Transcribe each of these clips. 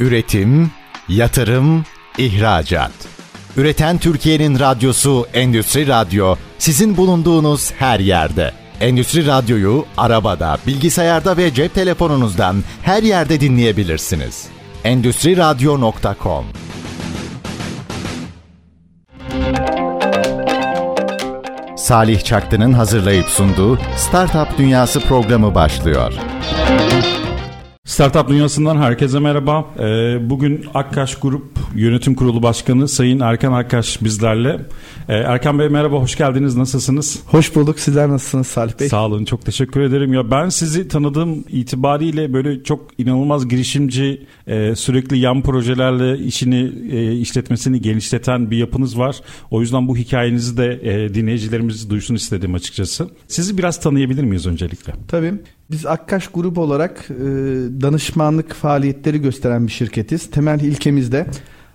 Üretim, yatırım, ihracat. Üreten Türkiye'nin radyosu Endüstri Radyo sizin bulunduğunuz her yerde. Endüstri Radyo'yu arabada, bilgisayarda ve cep telefonunuzdan her yerde dinleyebilirsiniz. Endüstri Radyo.com Salih Çaktı'nın hazırlayıp sunduğu Startup Dünyası programı başlıyor. Startup Dünyası'ndan herkese merhaba. Ee, bugün Akkaş Grup Yönetim Kurulu Başkanı Sayın Erkan Akkaş bizlerle. Ee, Erkan Bey merhaba, hoş geldiniz. Nasılsınız? Hoş bulduk. Sizler nasılsınız Salih Bey? Sağ olun, çok teşekkür ederim. Ya ben sizi tanıdığım itibariyle böyle çok inanılmaz girişimci, e, sürekli yan projelerle işini, e, işletmesini geliştirten bir yapınız var. O yüzden bu hikayenizi de e, dinleyicilerimiz duysun istedim açıkçası. Sizi biraz tanıyabilir miyiz öncelikle? Tabii. Biz Akkaş Grup olarak e, danışmanlık faaliyetleri gösteren bir şirketiz. Temel ilkemiz de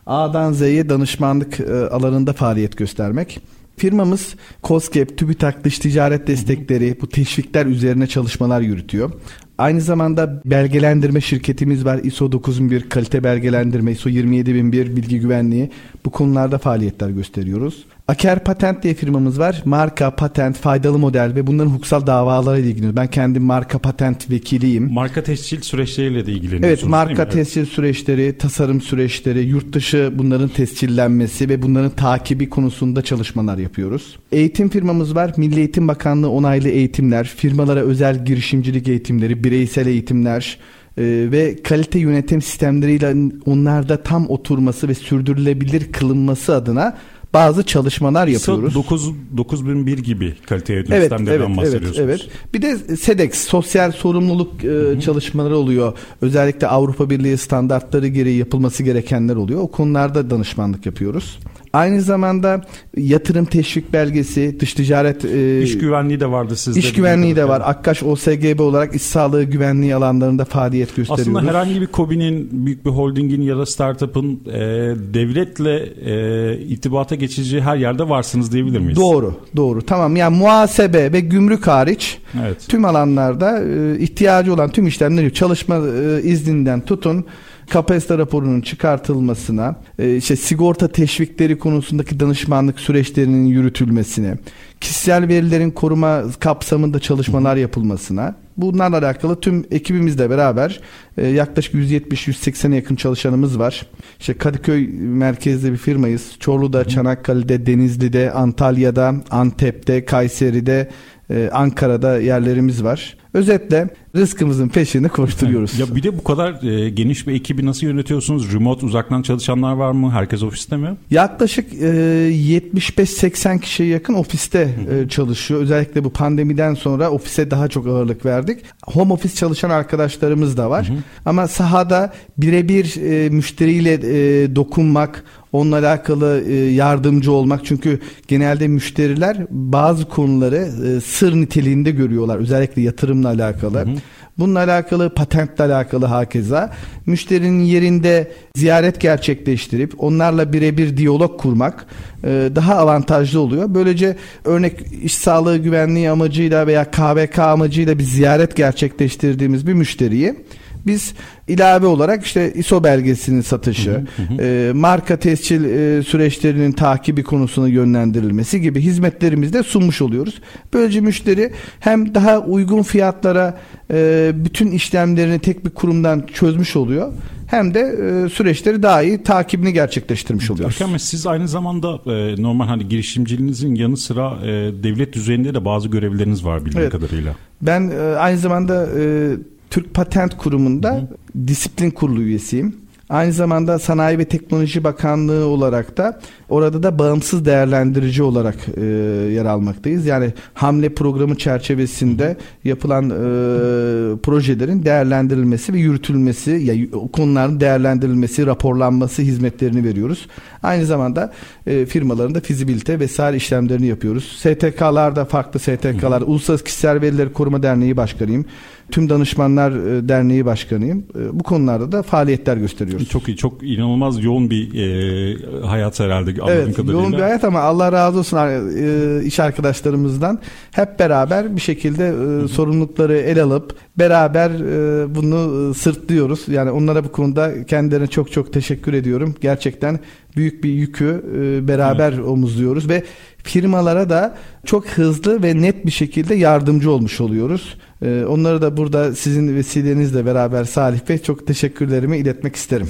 A'dan Z'ye danışmanlık e, alanında faaliyet göstermek. Firmamız COSGAP, TÜBİTAK dış ticaret destekleri, bu teşvikler üzerine çalışmalar yürütüyor. Aynı zamanda belgelendirme şirketimiz var. ISO 9001 kalite belgelendirme, ISO 27001 bilgi güvenliği bu konularda faaliyetler gösteriyoruz. Aker Patent diye firmamız var. Marka, patent, faydalı model ve bunların hukuksal davalarıyla ilgileniyoruz. Ben kendim marka patent vekiliyim. Marka tescil süreçleriyle de ilgileniyorsunuz Evet, marka tescil süreçleri, tasarım süreçleri, yurt dışı bunların tescillenmesi ve bunların takibi konusunda çalışmalar yapıyoruz. Eğitim firmamız var. Milli Eğitim Bakanlığı onaylı eğitimler, firmalara özel girişimcilik eğitimleri, bireysel eğitimler, e, ve kalite yönetim sistemleriyle onlarda tam oturması ve sürdürülebilir kılınması adına bazı çalışmalar yapıyoruz. ISO 9, 9001 gibi kalite yönetim Evet, sistemlerinden evet, evet, bahsediyorsunuz. evet. Bir de SEDEX sosyal sorumluluk e, çalışmaları oluyor. Özellikle Avrupa Birliği standartları gereği yapılması gerekenler oluyor. O konularda danışmanlık yapıyoruz. Aynı zamanda yatırım teşvik belgesi, dış ticaret e, İş güvenliği de vardı sizde. iş güvenliği de var. Akkaş OSGB olarak iş sağlığı güvenliği alanlarında faaliyet gösteriyoruz. Aslında herhangi bir KOBİ'nin, büyük bir holdingin ya da startup'ın e, devletle e, irtibata geçici her yerde varsınız diyebilir miyiz? Doğru, doğru. Tamam. Yani muhasebe ve gümrük hariç Evet. tüm alanlarda e, ihtiyacı olan tüm işlemleri çalışma e, izninden tutun kapasite raporunun çıkartılmasına, e, işte sigorta teşvikleri konusundaki danışmanlık süreçlerinin yürütülmesine, kişisel verilerin koruma kapsamında çalışmalar yapılmasına, bunlarla alakalı tüm ekibimizle beraber e, yaklaşık 170-180'e yakın çalışanımız var. İşte Kadıköy merkezli bir firmayız. Çorlu'da, Çanakkale'de, Denizli'de, Antalya'da, Antep'te, Kayseri'de, e, Ankara'da yerlerimiz var. Özetle rızkımızın peşinde koşturuyoruz. Ya bir de bu kadar e, geniş bir ekibi nasıl yönetiyorsunuz? Remote uzaktan çalışanlar var mı? Herkes ofiste mi? Yaklaşık e, 75-80 kişiye yakın ofiste e, çalışıyor. Özellikle bu pandemiden sonra ofise daha çok ağırlık verdik. Home office çalışan arkadaşlarımız da var. Ama sahada birebir e, müşteriyle e, dokunmak, onunla alakalı e, yardımcı olmak. Çünkü genelde müşteriler bazı konuları e, sır niteliğinde görüyorlar. Özellikle yatırımla alakalı. Bununla alakalı patentle alakalı hakeza müşterinin yerinde ziyaret gerçekleştirip onlarla birebir diyalog kurmak e, daha avantajlı oluyor. Böylece örnek iş sağlığı güvenliği amacıyla veya KVK amacıyla bir ziyaret gerçekleştirdiğimiz bir müşteriyi biz ilave olarak işte ISO belgesinin satışı, e, marka tescil e, süreçlerinin takibi konusuna yönlendirilmesi gibi hizmetlerimizi de sunmuş oluyoruz. Böylece müşteri hem daha uygun fiyatlara e, bütün işlemlerini tek bir kurumdan çözmüş oluyor hem de e, süreçleri daha iyi takibini gerçekleştirmiş oluyoruz. Erkan Bey siz aynı zamanda e, normal hani girişimciliğinizin yanı sıra e, devlet düzeyinde de bazı görevleriniz var bildiğim Evet. kadarıyla. Ben e, aynı zamanda e, Türk Patent Kurumu'nda disiplin kurulu üyesiyim. Aynı zamanda Sanayi ve Teknoloji Bakanlığı olarak da orada da bağımsız değerlendirici olarak e, yer almaktayız. Yani hamle programı çerçevesinde yapılan e, projelerin değerlendirilmesi ve yürütülmesi, ya o konuların değerlendirilmesi, raporlanması hizmetlerini veriyoruz. Aynı zamanda e, firmaların da fizibilite vesaire işlemlerini yapıyoruz. STK'larda farklı STK'lar, Uluslararası Kişisel Verileri Koruma Derneği Başkanıyım. Tüm Danışmanlar e, Derneği Başkanıyım. E, bu konularda da faaliyetler gösteriyoruz. Çok iyi, çok inanılmaz yoğun bir e, hayat herhalde anladığım evet, kadarıyla. yoğun bir hayat ama Allah razı olsun e, iş arkadaşlarımızdan hep beraber bir şekilde e, sorumlulukları el alıp beraber e, bunu e, sırtlıyoruz. Yani onlara bu konuda kendilerine çok çok teşekkür ediyorum. Gerçekten büyük bir yükü e, beraber evet. omuzluyoruz ve firmalara da çok hızlı ve net bir şekilde yardımcı olmuş oluyoruz. E, onları da burada sizin vesilenizle beraber Salih Bey çok teşekkürlerimi iletmek isterim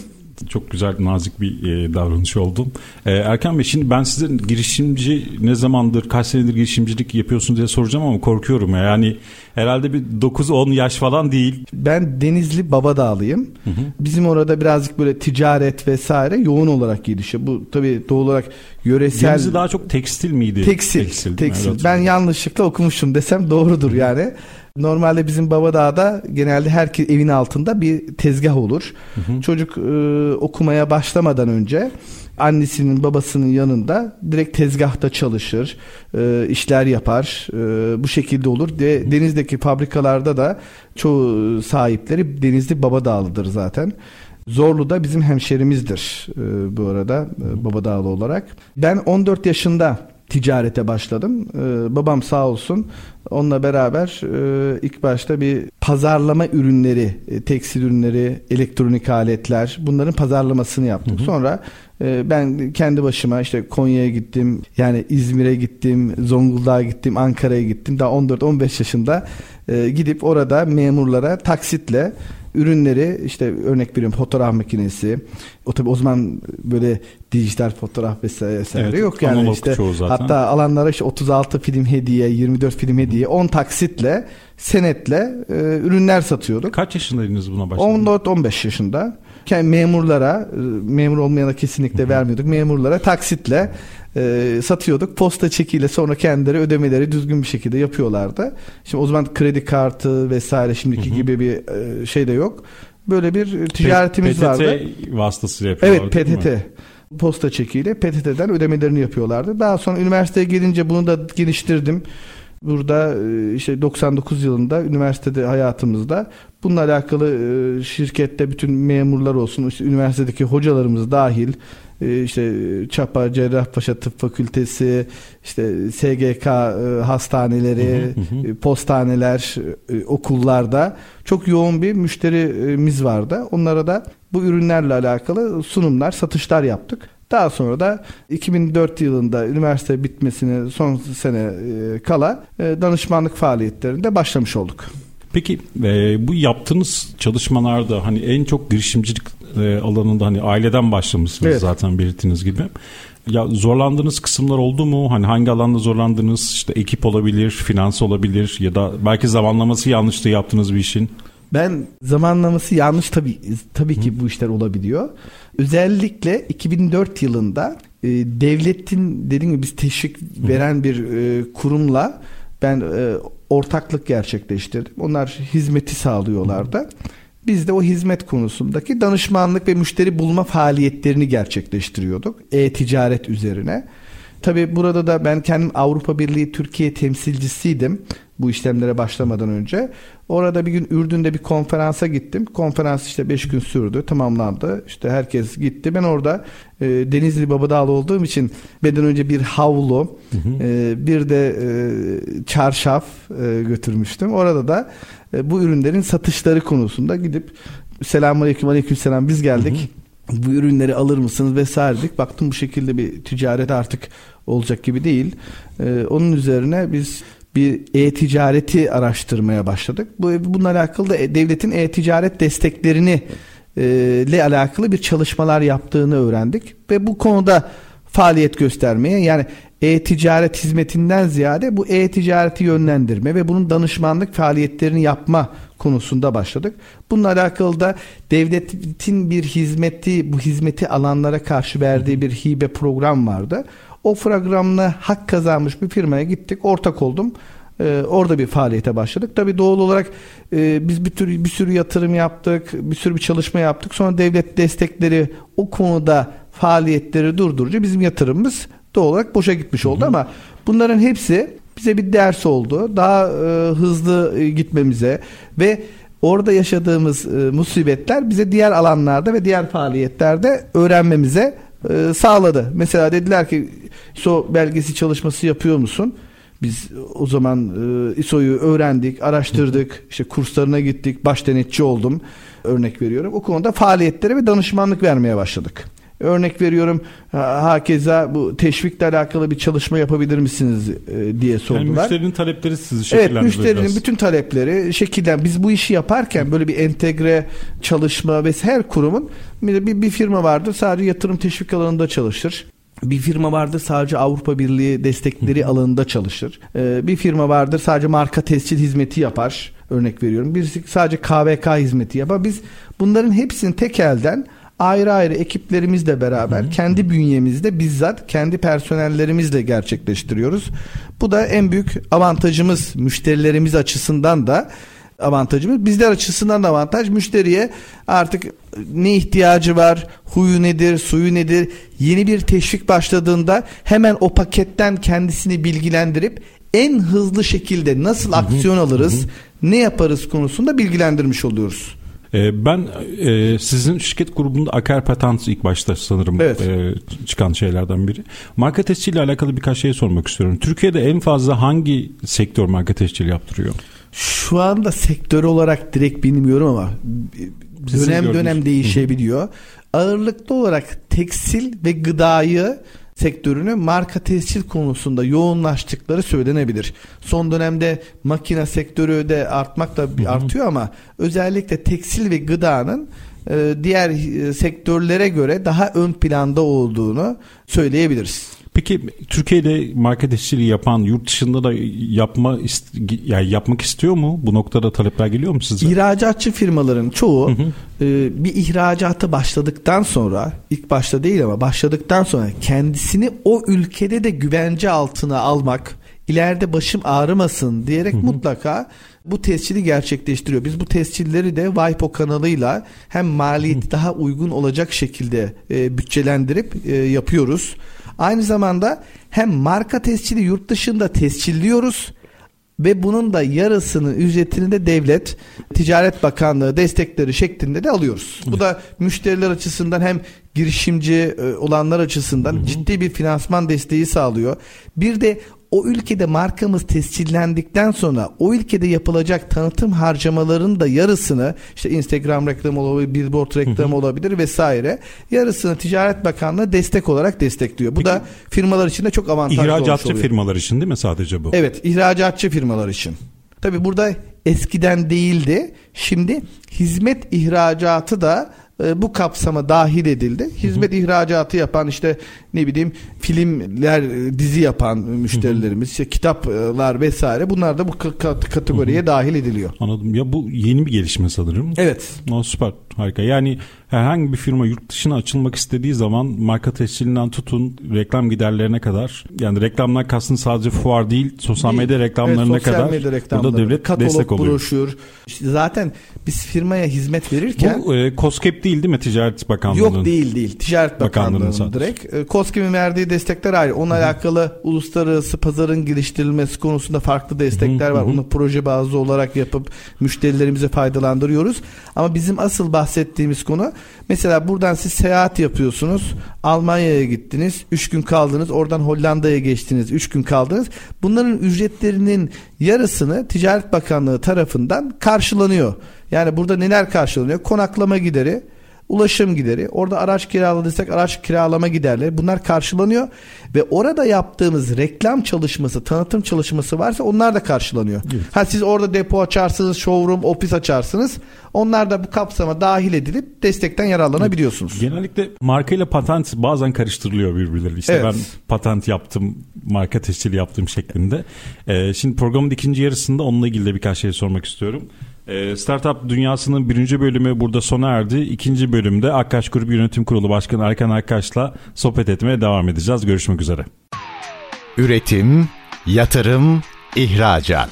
çok güzel nazik bir e, davranış oldu. E, Erkan Bey şimdi ben size girişimci ne zamandır kaç senedir girişimcilik yapıyorsunuz diye soracağım ama korkuyorum ya. Yani herhalde bir 9-10 yaş falan değil. Ben Denizli Babadağlıyım. Hı hı. Bizim orada birazcık böyle ticaret vesaire yoğun olarak gelişiyor. Bu tabii doğal olarak yöresel... Denizli daha çok tekstil miydi? Tekstil. Tekstil. tekstil. Ben yanlışlıkla okumuşum desem doğrudur yani. Normalde bizim Babadağ'da genelde herkes evin altında bir tezgah olur. Hı hı. Çocuk e, okumaya başlamadan önce annesinin babasının yanında direkt tezgahta çalışır, e, işler yapar. E, bu şekilde olur. De, denizdeki fabrikalarda da çoğu sahipleri Denizli Babadağlıdır zaten. Zorlu da bizim hemşerimizdir e, bu arada e, Babadağlı olarak. Ben 14 yaşında ticarete başladım. Ee, babam sağ olsun onunla beraber e, ilk başta bir pazarlama ürünleri, e, tekstil ürünleri, elektronik aletler bunların pazarlamasını yaptık. Hı hı. Sonra e, ben kendi başıma işte Konya'ya gittim, yani İzmir'e gittim, Zonguldak'a gittim, Ankara'ya gittim. Daha 14-15 yaşında e, gidip orada memurlara taksitle ürünleri işte örnek veriyorum fotoğraf makinesi. O tabi o zaman böyle dijital fotoğraf vesaire evet, yok yani işte hatta alanlara işte 36 film hediye, 24 film hediye, 10 taksitle, senetle e, ürünler satıyorduk. Kaç yaşındaydınız buna başladınız? 14-15 yaşında. Yani memurlara, e, memur olmayana kesinlikle Hı-hı. vermiyorduk. Memurlara taksitle e, satıyorduk. Posta çekiyle sonra kendileri ödemeleri düzgün bir şekilde yapıyorlardı. Şimdi o zaman kredi kartı vesaire şimdiki Hı-hı. gibi bir e, şey de yok. Böyle bir ticaretimiz PTT vardı. PTT vasıtasıyla yapıyorlardı. Evet PTT. Posta çekiyle PTT'den ödemelerini yapıyorlardı. Daha sonra üniversiteye gelince bunu da geliştirdim. Burada e, işte 99 yılında üniversitede hayatımızda bununla alakalı e, şirkette bütün memurlar olsun, işte üniversitedeki hocalarımız dahil işte Çapa Cerrahpaşa Tıp Fakültesi, işte SGK hastaneleri, postaneler, okullarda çok yoğun bir müşterimiz vardı. Onlara da bu ürünlerle alakalı sunumlar, satışlar yaptık. Daha sonra da 2004 yılında üniversite bitmesine son sene e, kala e, danışmanlık faaliyetlerinde başlamış olduk. Peki e, bu yaptığınız çalışmalarda hani en çok girişimcilik e, alanında hani aileden başlamışsınız evet. zaten belirttiğiniz gibi. Ya zorlandığınız kısımlar oldu mu? Hani hangi alanda zorlandınız? İşte ekip olabilir, finans olabilir ya da belki zamanlaması yanlıştı yaptığınız bir işin. Ben zamanlaması yanlış tabii tabii ki bu işler olabiliyor. Özellikle 2004 yılında e, devletin dediğim gibi biz teşvik veren bir e, kurumla ben e, ortaklık gerçekleştirdim. Onlar hizmeti sağlıyorlardı. Biz de o hizmet konusundaki danışmanlık ve müşteri bulma faaliyetlerini gerçekleştiriyorduk. E-ticaret üzerine. Tabi burada da ben kendim Avrupa Birliği Türkiye temsilcisiydim bu işlemlere başlamadan önce. Orada bir gün Ürdün'de bir konferansa gittim. Konferans işte 5 gün sürdü, tamamlandı. İşte herkes gitti. Ben orada e, Denizli Babadağlı olduğum için beden önce bir havlu, hı hı. E, bir de e, çarşaf e, götürmüştüm. Orada da bu ürünlerin satışları konusunda gidip selamünaleyküm aleykümselam biz geldik. Hı hı. Bu ürünleri alır mısınız vesaire dedik. Baktım bu şekilde bir ticaret artık olacak gibi değil. Ee, onun üzerine biz bir e-ticareti araştırmaya başladık. Bu bununla alakalı da devletin e-ticaret desteklerini e, ile alakalı bir çalışmalar yaptığını öğrendik ve bu konuda faaliyet göstermeye yani e-ticaret hizmetinden ziyade bu e-ticareti yönlendirme ve bunun danışmanlık faaliyetlerini yapma konusunda başladık. Bununla alakalı da devletin bir hizmeti bu hizmeti alanlara karşı verdiği bir hibe program vardı. O programla hak kazanmış bir firmaya gittik. Ortak oldum. Ee, orada bir faaliyete başladık. Tabii doğal olarak e, biz bir tür bir sürü yatırım yaptık, bir sürü bir çalışma yaptık. Sonra devlet destekleri o konuda faaliyetleri durdurunca bizim yatırımımız doğal olarak boşa gitmiş oldu hı hı. ama bunların hepsi bize bir ders oldu. Daha e, hızlı e, gitmemize ve orada yaşadığımız e, musibetler bize diğer alanlarda ve diğer faaliyetlerde öğrenmemize e, sağladı. Mesela dediler ki ISO belgesi çalışması yapıyor musun? Biz o zaman e, ISO'yu öğrendik, araştırdık, işte kurslarına gittik, baş denetçi oldum örnek veriyorum. O konuda faaliyetlere ve danışmanlık vermeye başladık. Örnek veriyorum hakeza bu teşvikle alakalı bir çalışma yapabilir misiniz e, diye sordular. Yani müşterinin talepleri sizi Evet müşterinin bütün talepleri şekillen biz bu işi yaparken böyle bir entegre çalışma ve her kurumun bir, bir firma vardır sadece yatırım teşvik alanında çalışır. Bir firma vardır sadece Avrupa Birliği destekleri alanında çalışır. Ee, bir firma vardır sadece marka tescil hizmeti yapar. Örnek veriyorum. Birisi sadece KVK hizmeti yapar. Biz bunların hepsini tek elden ayrı ayrı ekiplerimizle beraber hı hı. kendi bünyemizde bizzat kendi personellerimizle gerçekleştiriyoruz. Bu da en büyük avantajımız müşterilerimiz açısından da avantajımız. Bizler açısından da avantaj. Müşteriye artık ne ihtiyacı var, huyu nedir, suyu nedir, yeni bir teşvik başladığında hemen o paketten kendisini bilgilendirip en hızlı şekilde nasıl aksiyon alırız, ne yaparız konusunda bilgilendirmiş oluyoruz. Ee, ben e, sizin şirket grubunda Aker Patent ilk başta sanırım evet. e, çıkan şeylerden biri. Marka tesciliyle alakalı birkaç şey sormak istiyorum. Türkiye'de en fazla hangi sektör marka tescili yaptırıyor? Şu anda sektör olarak direkt bilmiyorum ama Sizin dönem gördünüz. dönem değişebiliyor. Ağırlıklı olarak tekstil ve gıdayı sektörünü marka tescil konusunda yoğunlaştıkları söylenebilir. Son dönemde makine sektörü de artmak da artıyor ama özellikle tekstil ve gıdanın e, diğer e, sektörlere göre daha ön planda olduğunu söyleyebiliriz. Peki Türkiye'de market işçiliği yapan yurt dışında da yapma yani yapmak istiyor mu? Bu noktada talepler geliyor mu size? İhracatçı firmaların çoğu hı hı. E, bir ihracatı başladıktan sonra ilk başta değil ama başladıktan sonra kendisini o ülkede de güvence altına almak ileride başım ağrımasın diyerek hı hı. mutlaka bu tescili gerçekleştiriyor. Biz bu tescilleri de WIPO kanalıyla hem maliyeti daha uygun olacak şekilde e, bütçelendirip e, yapıyoruz. Aynı zamanda hem marka tescili yurt dışında tescilliyoruz ve bunun da yarısının ücretini de devlet Ticaret Bakanlığı destekleri şeklinde de alıyoruz. Bu da müşteriler açısından hem girişimci e, olanlar açısından hı hı. ciddi bir finansman desteği sağlıyor. Bir de o ülkede markamız tescillendikten sonra o ülkede yapılacak tanıtım harcamalarının da yarısını işte Instagram reklamı olabilir, billboard reklamı olabilir vesaire yarısını Ticaret Bakanlığı destek olarak destekliyor. Bu Peki, da firmalar için de çok avantajlı İhracatçı firmalar için değil mi sadece bu? Evet, ihracatçı firmalar için. Tabi burada eskiden değildi. Şimdi hizmet ihracatı da e, bu kapsama dahil edildi. Hizmet hı hı. ihracatı yapan işte ne bileyim filmler dizi yapan müşterilerimiz, işte kitaplar vesaire bunlar da bu kategoriye hı hı. dahil ediliyor. Anladım. Ya bu yeni bir gelişme sanırım. Evet. O süper. Harika. Yani herhangi bir firma yurt dışına açılmak istediği zaman marka tescilinden tutun reklam giderlerine kadar yani reklamlar kastın sadece fuar değil sosyal medya reklamlarına evet, sosyal kadar medya reklamları, burada devlet katalog, destek oluyor. broşür. İşte zaten biz firmaya hizmet verirken bu e, COSGAP değil değil mi Ticaret Bakanlığı'nın? Yok değil değil. Ticaret Bakanlığı'nın Bakanlığı'nın direkt. E, COSGAP'in verdiği destekler ayrı. Onunla Hı-hı. alakalı uluslararası pazarın geliştirilmesi konusunda farklı destekler Hı-hı. var. Onu proje bazlı olarak yapıp müşterilerimize faydalandırıyoruz. Ama bizim asıl bahsettiğimiz konu mesela buradan siz seyahat yapıyorsunuz. Almanya'ya gittiniz. 3 gün kaldınız. Oradan Hollanda'ya geçtiniz. 3 gün kaldınız. Bunların ücretlerinin yarısını Ticaret Bakanlığı tarafından karşılanıyor. Yani burada neler karşılanıyor? Konaklama gideri, ulaşım gideri, orada araç kiraladıysak araç kiralama giderleri bunlar karşılanıyor ve orada yaptığımız reklam çalışması, tanıtım çalışması varsa onlar da karşılanıyor. Evet. Ha siz orada depo açarsınız, showroom, ofis açarsınız. Onlar da bu kapsama dahil edilip destekten yararlanabiliyorsunuz. Evet. Genellikle marka ile patent bazen karıştırılıyor birbirleri. İşte evet. ben patent yaptım, marka tescili yaptım şeklinde. Ee, şimdi programın ikinci yarısında onunla ilgili de birkaç şey sormak istiyorum. Ee, Startup Dünyası'nın birinci bölümü burada sona erdi. İkinci bölümde Akkaş Grup Yönetim Kurulu Başkanı Erkan Akkaş'la sohbet etmeye devam edeceğiz. Görüşmek üzere. Üretim, yatırım, ihracat.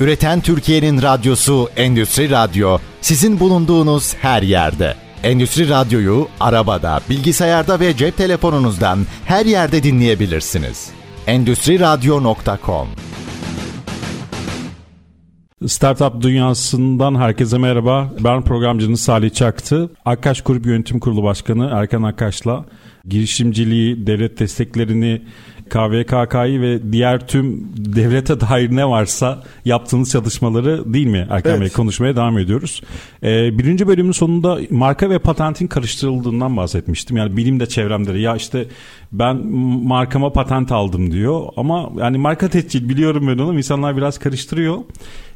Üreten Türkiye'nin radyosu Endüstri Radyo sizin bulunduğunuz her yerde. Endüstri Radyo'yu arabada, bilgisayarda ve cep telefonunuzdan her yerde dinleyebilirsiniz. Endüstriradyo.com Startup dünyasından herkese merhaba. Ben programcınız Salih Çaktı. Akkaş Grup Yönetim Kurulu Başkanı Erkan Akkaş'la girişimciliği, devlet desteklerini, KVKK'yı ve diğer tüm devlete dair ne varsa yaptığınız çalışmaları değil mi Erkan evet. Bey konuşmaya devam ediyoruz. Ee, birinci bölümün sonunda marka ve patentin karıştırıldığından bahsetmiştim. Yani bilim de çevremde ya işte ben markama patent aldım diyor ama yani marka tescil biliyorum ben onu insanlar biraz karıştırıyor.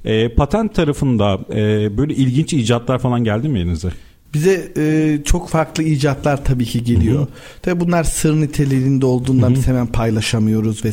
Ee, patent tarafında e, böyle ilginç icatlar falan geldi mi elinize? Bize e, çok farklı icatlar tabii ki geliyor. Hı hı. Tabii bunlar sır niteliğinde olduğundan hı hı. biz hemen paylaşamıyoruz ve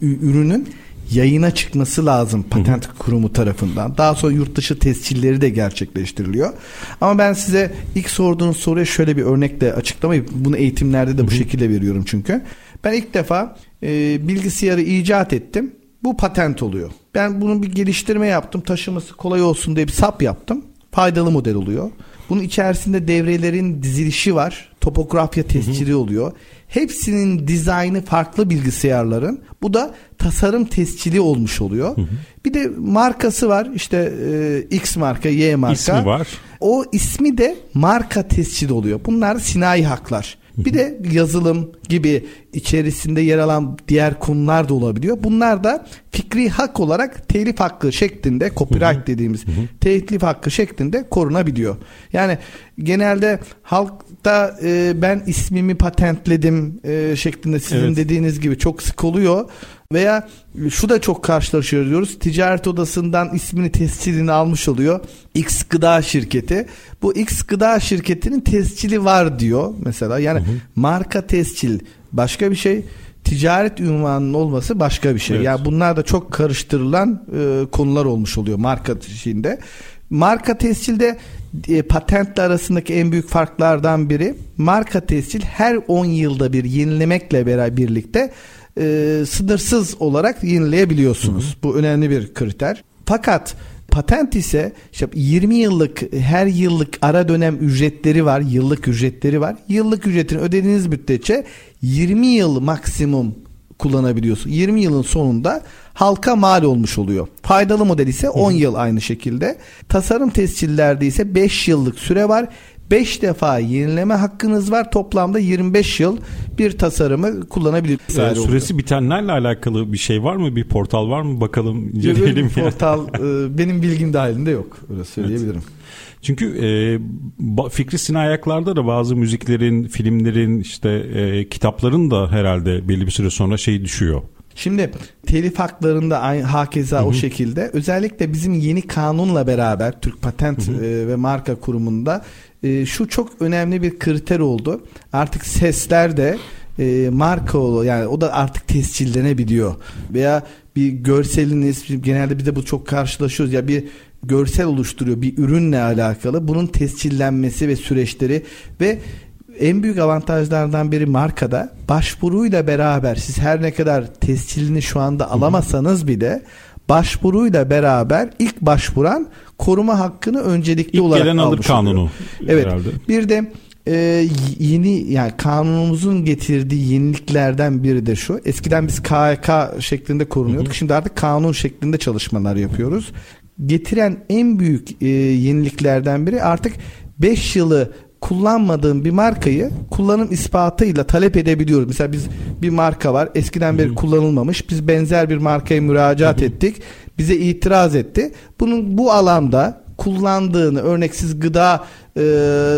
ürünün yayına çıkması lazım patent hı hı. kurumu tarafından. Daha sonra yurt dışı tescilleri de gerçekleştiriliyor. Ama ben size ilk sorduğunuz soruya şöyle bir örnekle açıklamayı bunu eğitimlerde de hı hı. bu şekilde veriyorum çünkü. Ben ilk defa e, bilgisayarı icat ettim. Bu patent oluyor. Ben bunun bir geliştirme yaptım. Taşıması kolay olsun diye bir sap yaptım. Faydalı model oluyor. Bunun içerisinde devrelerin dizilişi var. Topografya tescili oluyor. Hepsinin dizaynı farklı bilgisayarların. Bu da tasarım tescili olmuş oluyor. Hı hı. Bir de markası var. İşte e, X marka, Y marka. İsmi var. O ismi de marka tescili oluyor. Bunlar sinayi haklar. Bir de yazılım gibi içerisinde yer alan diğer konular da olabiliyor. Bunlar da fikri hak olarak telif hakkı şeklinde copyright dediğimiz telif hakkı şeklinde korunabiliyor. Yani genelde halkta e, ben ismimi patentledim e, şeklinde sizin evet. dediğiniz gibi çok sık oluyor. Veya şu da çok karşılaşıyoruz. Ticaret odasından ismini tescilini almış oluyor. X gıda şirketi. Bu X gıda şirketinin tescili var diyor mesela. Yani hı hı. marka tescil başka bir şey ticaret ünvanının olması başka bir şey. Evet. Yani bunlar da çok karıştırılan e, konular olmuş oluyor marka şeyinde. Marka tescilde e, patentle arasındaki en büyük farklardan biri marka tescil her 10 yılda bir yenilemekle beraber birlikte e, sınırsız olarak yenileyebiliyorsunuz. Hı hı. Bu önemli bir kriter. Fakat patent ise işte 20 yıllık her yıllık ara dönem ücretleri var, yıllık ücretleri var. Yıllık ücretini ödediğiniz müddetçe 20 yıl maksimum kullanabiliyorsun. 20 yılın sonunda halka mal olmuş oluyor. Faydalı model ise 10 yıl aynı şekilde. Tasarım tescillerde ise 5 yıllık süre var. 5 defa yenileme hakkınız var. Toplamda 25 yıl bir tasarımı kullanabilirsiniz. Ee, süresi bitenlerle alakalı bir şey var mı? Bir portal var mı? Bakalım inceleyelim. Bir portal e, benim bilgim dahilinde yok. Öyle söyleyebilirim. Evet. Çünkü e, fikri sin ayaklarda da bazı müziklerin, filmlerin, işte e, kitapların da herhalde belli bir süre sonra şey düşüyor. Şimdi telif haklarında aynı hakeza hı hı. o şekilde özellikle bizim yeni kanunla beraber Türk Patent. E, ve Marka Kurumu'nda e, şu çok önemli bir kriter oldu. Artık sesler de e, marka oluyor yani o da artık tescillenebiliyor veya bir görseliniz genelde bir de bu çok karşılaşıyoruz ya bir görsel oluşturuyor bir ürünle alakalı bunun tescillenmesi ve süreçleri ve en büyük avantajlardan biri markada başvuruyla beraber siz her ne kadar tescilini şu anda alamasanız bile başvuruyla beraber ilk başvuran koruma hakkını öncelikli ilk olarak gelen alır kanunu. Evet. Herhalde. Bir de e, yeni yani kanunumuzun getirdiği yeniliklerden biri de şu. Eskiden biz KHK şeklinde korunuyorduk. Hı hı. Şimdi artık kanun şeklinde çalışmalar yapıyoruz. Getiren en büyük e, yeniliklerden biri artık 5 yılı kullanmadığım bir markayı kullanım ispatıyla talep edebiliyoruz. Mesela biz bir marka var eskiden beri kullanılmamış. Biz benzer bir markaya müracaat ettik. Bize itiraz etti. Bunun bu alanda kullandığını örneksiz gıda e,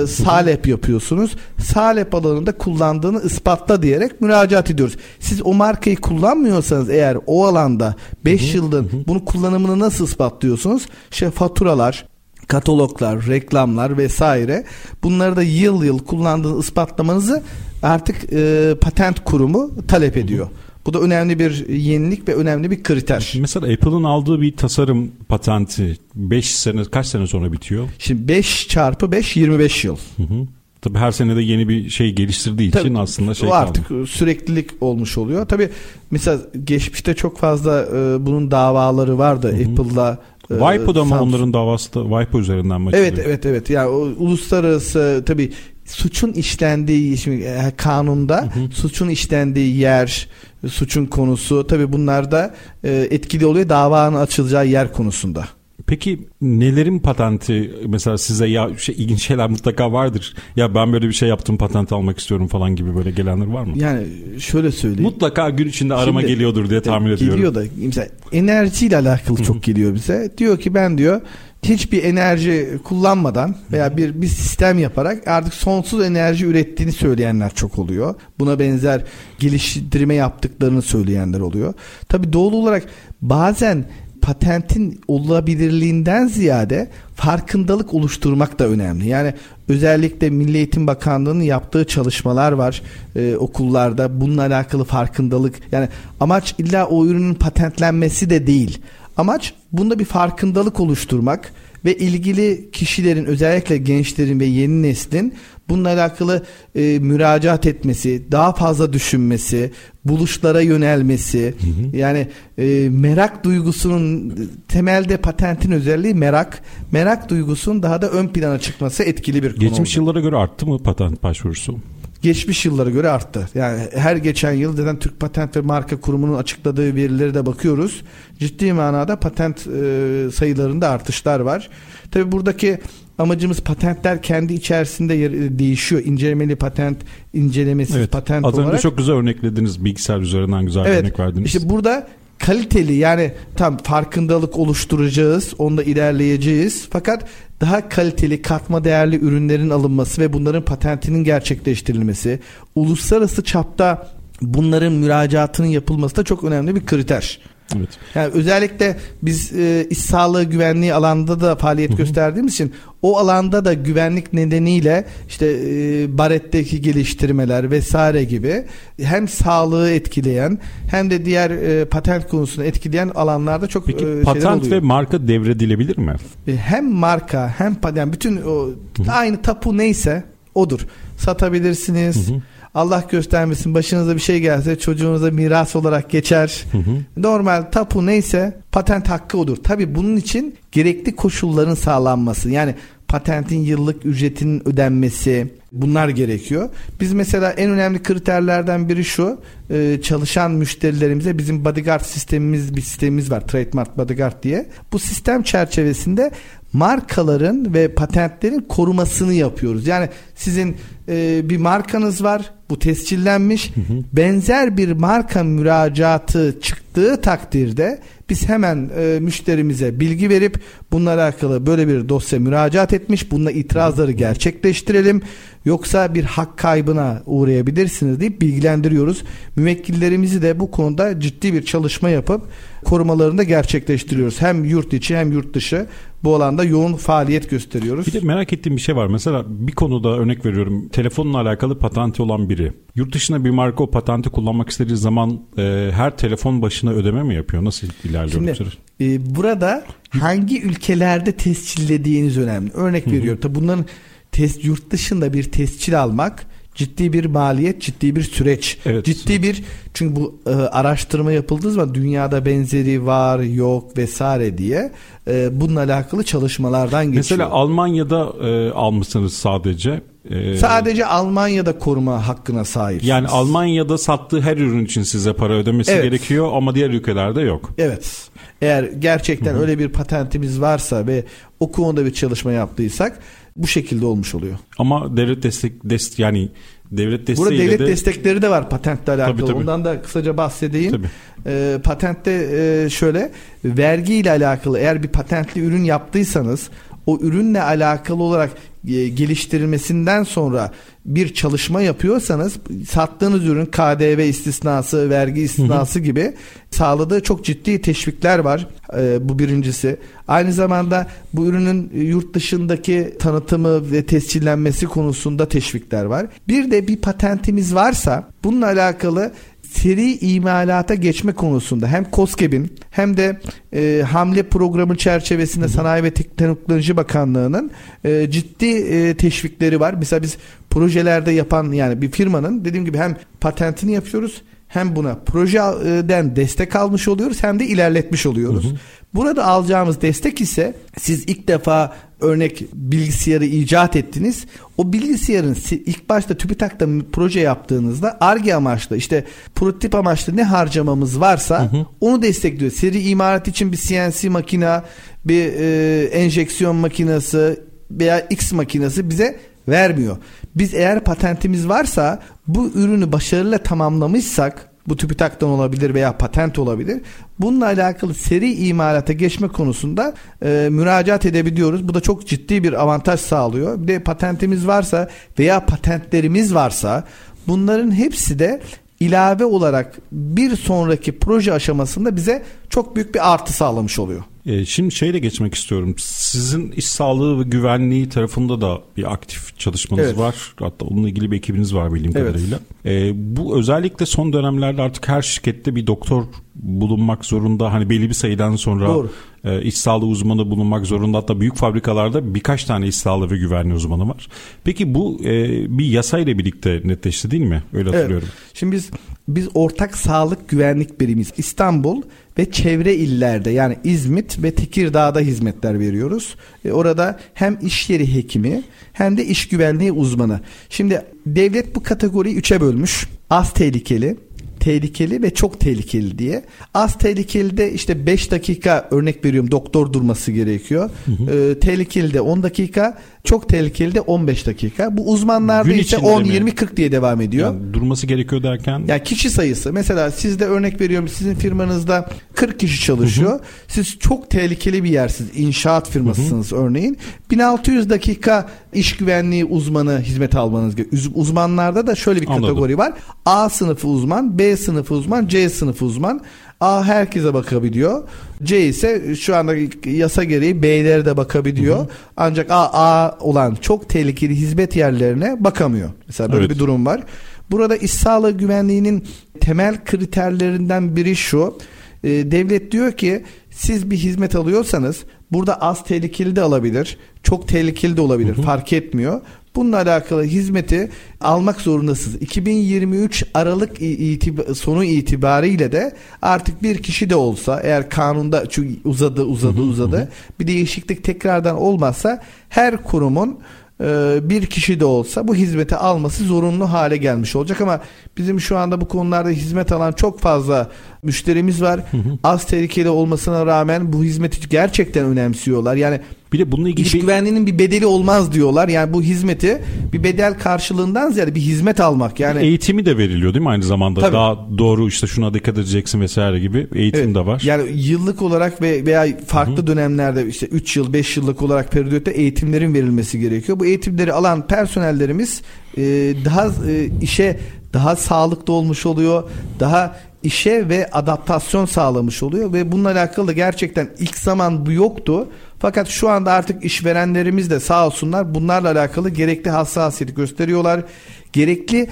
salep yapıyorsunuz. Salep alanında kullandığını ispatla diyerek müracaat ediyoruz. Siz o markayı kullanmıyorsanız eğer o alanda 5 yıldır bunu kullanımını nasıl ispatlıyorsunuz? İşte faturalar, kataloglar, reklamlar vesaire bunları da yıl yıl kullandığınızı ispatlamanızı artık e, patent kurumu talep ediyor. Bu da önemli bir yenilik ve önemli bir kriter. Mesela Apple'ın aldığı bir tasarım patenti 5 sene kaç sene sonra bitiyor? Şimdi 5 çarpı 5 25 yıl. Hı hı. Tabii her sene de yeni bir şey geliştirdiği Tabii, için aslında şey o artık kaldı. süreklilik olmuş oluyor. Tabii mesela geçmişte çok fazla e, bunun davaları vardı Apple'la WIPO'da mı onların davası da WIPO üzerinden mi Evet evet evet. Yani o uluslararası tabii suçun işlendiği şimdi e, kanunda hı hı. suçun işlendiği yer, suçun konusu tabii bunlar da e, etkili oluyor davanın açılacağı yer konusunda. Peki nelerin patenti mesela size ya şey, ilginç şeyler mutlaka vardır. Ya ben böyle bir şey yaptım patent almak istiyorum falan gibi böyle gelenler var mı? Yani şöyle söyleyeyim. Mutlaka gün içinde arama Şimdi, geliyordur diye tahmin geliyor ediyorum. da mesela enerjiyle alakalı çok geliyor bize. Diyor ki ben diyor hiçbir enerji kullanmadan veya bir bir sistem yaparak artık sonsuz enerji ürettiğini söyleyenler çok oluyor. Buna benzer geliştirme yaptıklarını söyleyenler oluyor. Tabii doğal olarak bazen patentin olabilirliğinden ziyade farkındalık oluşturmak da önemli. Yani özellikle Milli Eğitim Bakanlığı'nın yaptığı çalışmalar var e, okullarda. Bununla alakalı farkındalık. Yani amaç illa o ürünün patentlenmesi de değil. Amaç bunda bir farkındalık oluşturmak ve ilgili kişilerin özellikle gençlerin ve yeni neslin bununla alakalı e, müracaat etmesi, daha fazla düşünmesi, buluşlara yönelmesi, hı hı. yani e, merak duygusunun temelde patentin özelliği merak, merak duygusunun daha da ön plana çıkması etkili bir konu. Geçmiş oldu. yıllara göre arttı mı patent başvurusu? geçmiş yıllara göre arttı. Yani her geçen yıl zaten Türk Patent ve Marka Kurumu'nun açıkladığı verileri de bakıyoruz. Ciddi manada patent e, sayılarında artışlar var. Tabi buradaki amacımız patentler kendi içerisinde yer, değişiyor. İncelemeli patent, incelemesiz evet, patent az olarak. Az önce çok güzel örneklediniz. Bilgisayar üzerinden güzel evet, örnek verdiniz. İşte burada kaliteli yani tam farkındalık oluşturacağız. Onda ilerleyeceğiz. Fakat daha kaliteli katma değerli ürünlerin alınması ve bunların patentinin gerçekleştirilmesi, uluslararası çapta bunların müracaatının yapılması da çok önemli bir kriter. Evet. Yani özellikle biz e, iş sağlığı güvenliği alanda da faaliyet Hı-hı. gösterdiğimiz için o alanda da güvenlik nedeniyle işte e, baretteki geliştirmeler vesaire gibi hem sağlığı etkileyen hem de diğer e, patent konusunu etkileyen alanlarda çok Peki, e, patent oluyor. ve marka devredilebilir mi? E, hem marka hem patent bütün o Hı-hı. aynı tapu neyse odur. Satabilirsiniz. Hı-hı Allah göstermesin başınıza bir şey gelse çocuğunuza miras olarak geçer. Hı hı. Normal tapu neyse patent hakkı odur. Tabi bunun için gerekli koşulların sağlanması. Yani patentin yıllık ücretinin ödenmesi bunlar gerekiyor. Biz mesela en önemli kriterlerden biri şu e, çalışan müşterilerimize bizim bodyguard sistemimiz bir sistemimiz var trademark bodyguard diye. Bu sistem çerçevesinde markaların ve patentlerin korumasını yapıyoruz. Yani sizin e, bir markanız var bu tescillenmiş hı hı. benzer bir marka müracaatı çıktığı takdirde biz hemen e, müşterimize bilgi verip bununla alakalı böyle bir dosya müracaat etmiş. Bununla itirazları gerçekleştirelim yoksa bir hak kaybına uğrayabilirsiniz deyip bilgilendiriyoruz. Müvekkillerimizi de bu konuda ciddi bir çalışma yapıp korumalarını da gerçekleştiriyoruz. Hem yurt içi hem yurt dışı bu alanda yoğun faaliyet gösteriyoruz. Bir de merak ettiğim bir şey var. Mesela bir konuda örnek veriyorum. Telefonla alakalı patenti olan biri. Yurt dışına bir marka o patenti kullanmak istediği zaman e, her telefon başına ödeme mi yapıyor? Nasıl ilerliyor Şimdi, e, burada hangi ülkelerde tescillediğiniz önemli. Örnek veriyorum. Tabi bunların test yurt dışında bir tescil almak ciddi bir maliyet, ciddi bir süreç. Evet. Ciddi bir çünkü bu e, araştırma yapıldığı zaman dünyada benzeri var, yok vesaire diye e, bununla alakalı çalışmalardan geçiyor. Mesela Almanya'da e, almışsınız sadece. E, sadece Almanya'da koruma hakkına sahip. Yani Almanya'da sattığı her ürün için size para ödemesi evet. gerekiyor ama diğer ülkelerde yok. Evet. Eğer gerçekten Hı-hı. öyle bir patentimiz varsa ve o konuda bir çalışma yaptıysak bu şekilde olmuş oluyor. Ama devlet destek dest yani devlet desteği Burada devlet de... destekleri de var patentle alakalı. Tabii, tabii. Ondan da kısaca bahsedeyim. Tabii. E, patentte e, şöyle vergi ile alakalı eğer bir patentli ürün yaptıysanız o ürünle alakalı olarak geliştirilmesinden sonra bir çalışma yapıyorsanız sattığınız ürün KDV istisnası, vergi istisnası gibi sağladığı çok ciddi teşvikler var. E, bu birincisi. Aynı zamanda bu ürünün yurt dışındaki tanıtımı ve tescillenmesi konusunda teşvikler var. Bir de bir patentimiz varsa bununla alakalı seri imalata geçme konusunda hem COSGAP'in hem de e, hamle programı çerçevesinde Sanayi ve Teknoloji Bakanlığı'nın e, ciddi e, teşvikleri var. Mesela biz projelerde yapan yani bir firmanın dediğim gibi hem patentini yapıyoruz hem buna projeden destek almış oluyoruz hem de ilerletmiş oluyoruz. Hı hı. Burada alacağımız destek ise siz ilk defa örnek bilgisayarı icat ettiniz. O bilgisayarın ilk başta TÜBİTAK'ta proje yaptığınızda ARGE amaçlı işte prototip amaçlı ne harcamamız varsa hı hı. onu destekliyor. Seri imalat için bir CNC makina, bir e, enjeksiyon makinesi veya X makinesi bize vermiyor. Biz eğer patentimiz varsa bu ürünü başarıyla tamamlamışsak bu TÜBİTAK'tan olabilir veya patent olabilir. Bununla alakalı seri imalata geçme konusunda e, müracaat edebiliyoruz. Bu da çok ciddi bir avantaj sağlıyor. Bir de patentimiz varsa veya patentlerimiz varsa bunların hepsi de ilave olarak bir sonraki proje aşamasında bize çok büyük bir artı sağlamış oluyor. E, şimdi şeyle geçmek istiyorum. Sizin iş sağlığı ve güvenliği tarafında da bir aktif çalışmanız evet. var. Hatta onunla ilgili bir ekibiniz var bildiğim evet. kadarıyla. E, bu özellikle son dönemlerde artık her şirkette bir doktor bulunmak zorunda. Hani belli bir sayıdan sonra Doğru. E, iş sağlığı uzmanı bulunmak zorunda. Hatta büyük fabrikalarda birkaç tane iş sağlığı ve güvenliği uzmanı var. Peki bu e, bir yasayla birlikte netleşti değil mi? Öyle hatırlıyorum. Evet. Şimdi biz biz ortak sağlık güvenlik birimiz İstanbul ve çevre illerde yani İzmit ve Tekirdağ'da hizmetler veriyoruz. E, orada hem iş yeri hekimi hem de iş güvenliği uzmanı. Şimdi devlet bu kategoriyi üçe bölmüş. Az tehlikeli, tehlikeli ve çok tehlikeli diye. Az tehlikeli de işte 5 dakika örnek veriyorum doktor durması gerekiyor. Hı hı. Ee, tehlikeli de 10 dakika, çok tehlikeli de 15 dakika. Bu uzmanlarda Gün ise 10 20 40 diye devam ediyor. Yani durması gerekiyor derken yani kişi sayısı mesela sizde örnek veriyorum sizin firmanızda 40 kişi çalışıyor. Hı hı. Siz çok tehlikeli bir yersiz inşaat firmasısınız hı hı. örneğin. 1600 dakika iş güvenliği uzmanı hizmet almanız gerekiyor. Uzmanlarda da şöyle bir Anladım. kategori var. A sınıfı uzman, B sınıfı uzman, C sınıfı uzman. A herkese bakabiliyor. C ise şu anda yasa gereği B'lere de bakabiliyor. Hı hı. Ancak A, A olan çok tehlikeli hizmet yerlerine bakamıyor. Mesela böyle evet. bir durum var. Burada iş sağlığı güvenliğinin temel kriterlerinden biri şu. E, devlet diyor ki siz bir hizmet alıyorsanız burada az tehlikeli de alabilir, çok tehlikeli de olabilir. Hı hı. Fark etmiyor. Bununla alakalı hizmeti almak zorundasınız. 2023 Aralık itib- sonu itibariyle de artık bir kişi de olsa eğer kanunda çünkü uzadı uzadı uzadı bir değişiklik tekrardan olmazsa her kurumun e, bir kişi de olsa bu hizmeti alması zorunlu hale gelmiş olacak ama bizim şu anda bu konularda hizmet alan çok fazla müşterimiz var. Az tehlikeli olmasına rağmen bu hizmeti gerçekten önemsiyorlar. Yani bir de bununla ilgili İş bir... güvenliğinin bir bedeli olmaz diyorlar. Yani bu hizmeti bir bedel karşılığından ziyade bir hizmet almak. Yani eğitimi de veriliyor değil mi aynı zamanda? Tabii. Daha doğru işte şuna dikkat edeceksin vesaire gibi eğitim evet. de var. Yani yıllık olarak ve veya farklı Hı-hı. dönemlerde işte 3 yıl 5 yıllık olarak periyotta eğitimlerin verilmesi gerekiyor. Bu eğitimleri alan personellerimiz e, daha e, işe daha sağlıklı olmuş oluyor. Daha işe ve adaptasyon sağlamış oluyor ve bununla alakalı da gerçekten ilk zaman bu yoktu. Fakat şu anda artık işverenlerimiz de sağ olsunlar bunlarla alakalı gerekli hassasiyet gösteriyorlar. Gerekli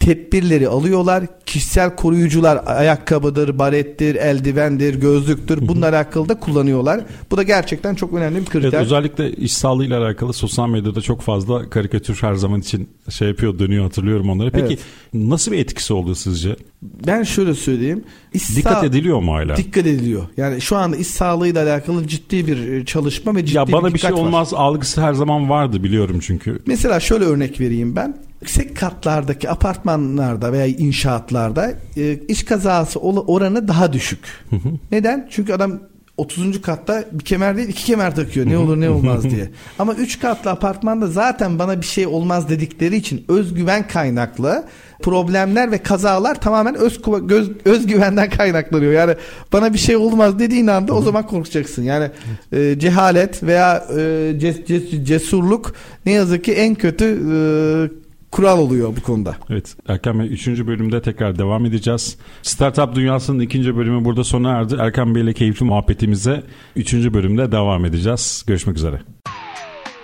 tedbirleri alıyorlar. Kişisel koruyucular ayakkabıdır, barettir, eldivendir, gözlüktür. Bununla alakalı da kullanıyorlar. Bu da gerçekten çok önemli bir kriter. Evet, özellikle iş sağlığıyla alakalı sosyal medyada çok fazla karikatür her zaman için şey yapıyor, dönüyor hatırlıyorum onları. Peki evet. nasıl bir etkisi oldu sizce? Ben şöyle söyleyeyim. İş dikkat ediliyor mu hala? Dikkat ediliyor. Yani şu anda iş sağlığıyla alakalı ciddi bir e, çalışma ve ciddi ya bana bir, bir şey olmaz var. algısı her zaman vardı biliyorum çünkü. Mesela şöyle örnek vereyim ben yüksek katlardaki apartmanlarda veya inşaatlarda e, iş kazası oranı daha düşük. Hı hı. Neden? Çünkü adam 30. katta bir kemer değil iki kemer takıyor ne olur ne olmaz diye. Ama 3 katlı apartmanda zaten bana bir şey olmaz dedikleri için özgüven kaynaklı problemler ve kazalar tamamen öz göz, özgüvenden kaynaklanıyor. Yani bana bir şey olmaz dediğin anda o zaman korkacaksın. Yani e, cehalet veya e, ces, ces, cesurluk ne yazık ki en kötü e, kural oluyor bu konuda. Evet Erkan Bey 3. bölümde tekrar devam edeceğiz. Startup Dünyası'nın ikinci bölümü burada sona erdi. Erkan Bey ile keyifli muhabbetimize 3. bölümde devam edeceğiz. Görüşmek üzere.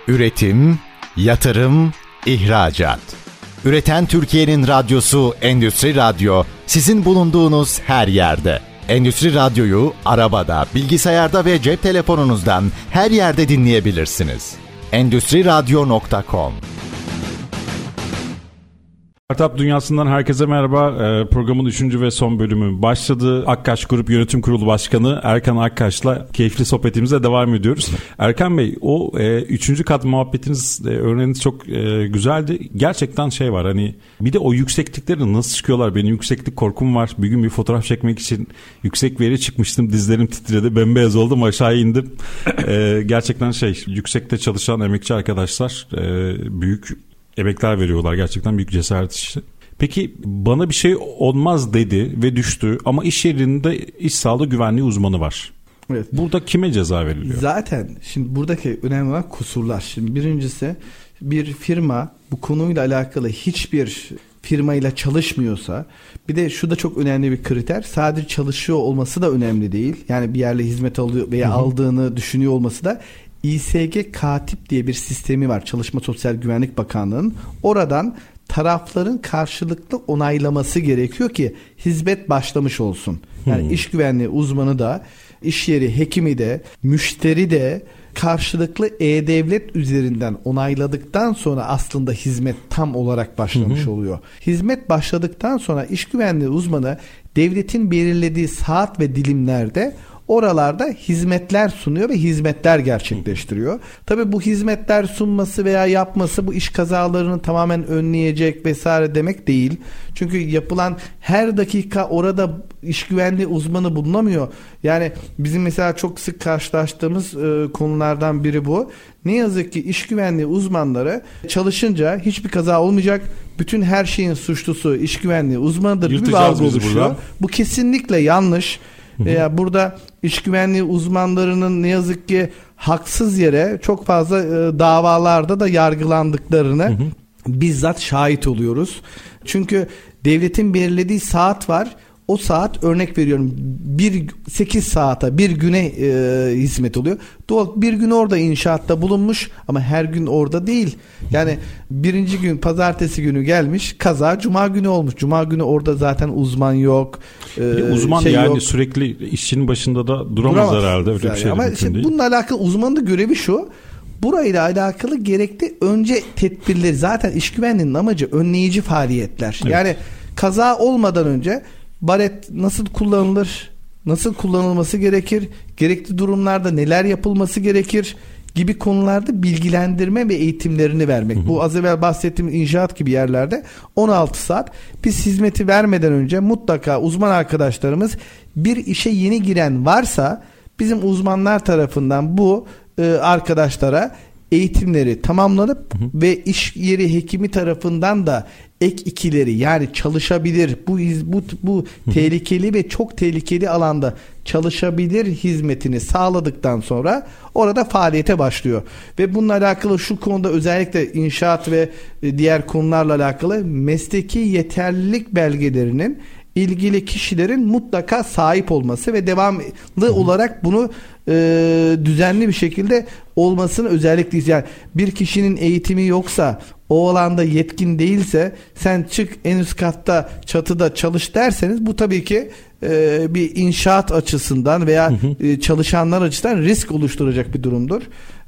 Üretim, yatırım, ihracat. Üreten Türkiye'nin radyosu Endüstri Radyo sizin bulunduğunuz her yerde. Endüstri Radyo'yu arabada, bilgisayarda ve cep telefonunuzdan her yerde dinleyebilirsiniz. Endüstriradyo.com Startup Dünyası'ndan herkese merhaba. Ee, programın 3. ve son bölümü başladı. Akkaş Grup Yönetim Kurulu Başkanı Erkan Akkaş'la keyifli sohbetimize devam ediyoruz. Erkan Bey o e, üçüncü kat muhabbetiniz, e, örneğiniz çok e, güzeldi. Gerçekten şey var hani bir de o yükseklikleri nasıl çıkıyorlar? Benim yükseklik korkum var. Bir gün bir fotoğraf çekmek için yüksek bir yere çıkmıştım. Dizlerim titredi. Bembeyaz oldum aşağı indim. e, gerçekten şey yüksekte çalışan emekçi arkadaşlar e, büyük emekler veriyorlar. Gerçekten büyük cesaret işi. Peki bana bir şey olmaz dedi ve düştü ama iş yerinde iş sağlığı güvenliği uzmanı var. Evet. Burada kime ceza veriliyor? Zaten şimdi buradaki önemli olan kusurlar. Şimdi birincisi bir firma bu konuyla alakalı hiçbir firmayla çalışmıyorsa bir de şu da çok önemli bir kriter. Sadece çalışıyor olması da önemli değil. Yani bir yerle hizmet alıyor veya Hı-hı. aldığını düşünüyor olması da İSG Katip diye bir sistemi var Çalışma Sosyal Güvenlik Bakanlığı'nın. Oradan tarafların karşılıklı onaylaması gerekiyor ki hizmet başlamış olsun. Yani hmm. iş güvenliği uzmanı da, iş yeri hekimi de, müşteri de karşılıklı e-devlet üzerinden onayladıktan sonra aslında hizmet tam olarak başlamış hı oluyor. Hizmet başladıktan sonra iş güvenliği uzmanı devletin belirlediği saat ve dilimlerde oralarda hizmetler sunuyor ve hizmetler gerçekleştiriyor. Tabi bu hizmetler sunması veya yapması bu iş kazalarını tamamen önleyecek vesaire demek değil. Çünkü yapılan her dakika orada iş güvenliği uzmanı bulunamıyor. Yani bizim mesela çok sık karşılaştığımız e, konulardan biri bu. Ne yazık ki iş güvenliği uzmanları çalışınca hiçbir kaza olmayacak. Bütün her şeyin suçlusu iş güvenliği uzmanıdır bir algı oluşuyor. Bu kesinlikle yanlış veya burada iş güvenliği uzmanlarının ne yazık ki haksız yere çok fazla e, davalarda da yargılandıklarını bizzat şahit oluyoruz. Çünkü devletin belirlediği saat var o saat örnek veriyorum bir 8 saate bir güne e, hizmet oluyor. Doğal bir gün orada inşaatta bulunmuş ama her gün orada değil. Yani birinci gün pazartesi günü gelmiş kaza cuma günü olmuş. Cuma günü orada zaten uzman yok. E, uzman şey yani yok. sürekli işçinin başında da duramaz, duramaz herhalde öyle bir şey. Ama şimdi bununla alakalı uzmanın da görevi şu burayla alakalı gerekli önce tedbirleri zaten iş güvenliğinin amacı önleyici faaliyetler. Evet. Yani kaza olmadan önce baret nasıl kullanılır? Nasıl kullanılması gerekir? Gerekli durumlarda neler yapılması gerekir? gibi konularda bilgilendirme ve eğitimlerini vermek. Hı hı. Bu az evvel bahsettiğim inşaat gibi yerlerde 16 saat biz hizmeti vermeden önce mutlaka uzman arkadaşlarımız bir işe yeni giren varsa bizim uzmanlar tarafından bu e, arkadaşlara eğitimleri tamamlanıp hı hı. ve iş yeri hekimi tarafından da ek ikileri yani çalışabilir bu bu bu tehlikeli ve çok tehlikeli alanda çalışabilir hizmetini sağladıktan sonra orada faaliyete başlıyor. Ve bununla alakalı şu konuda özellikle inşaat ve e, diğer konularla alakalı mesleki yeterlilik belgelerinin ilgili kişilerin mutlaka sahip olması ve devamlı olarak bunu e, düzenli bir şekilde olmasını özellikle yani bir kişinin eğitimi yoksa o alanda yetkin değilse sen çık en üst katta çatıda çalış derseniz bu tabii ki e, bir inşaat açısından veya e, çalışanlar açısından risk oluşturacak bir durumdur.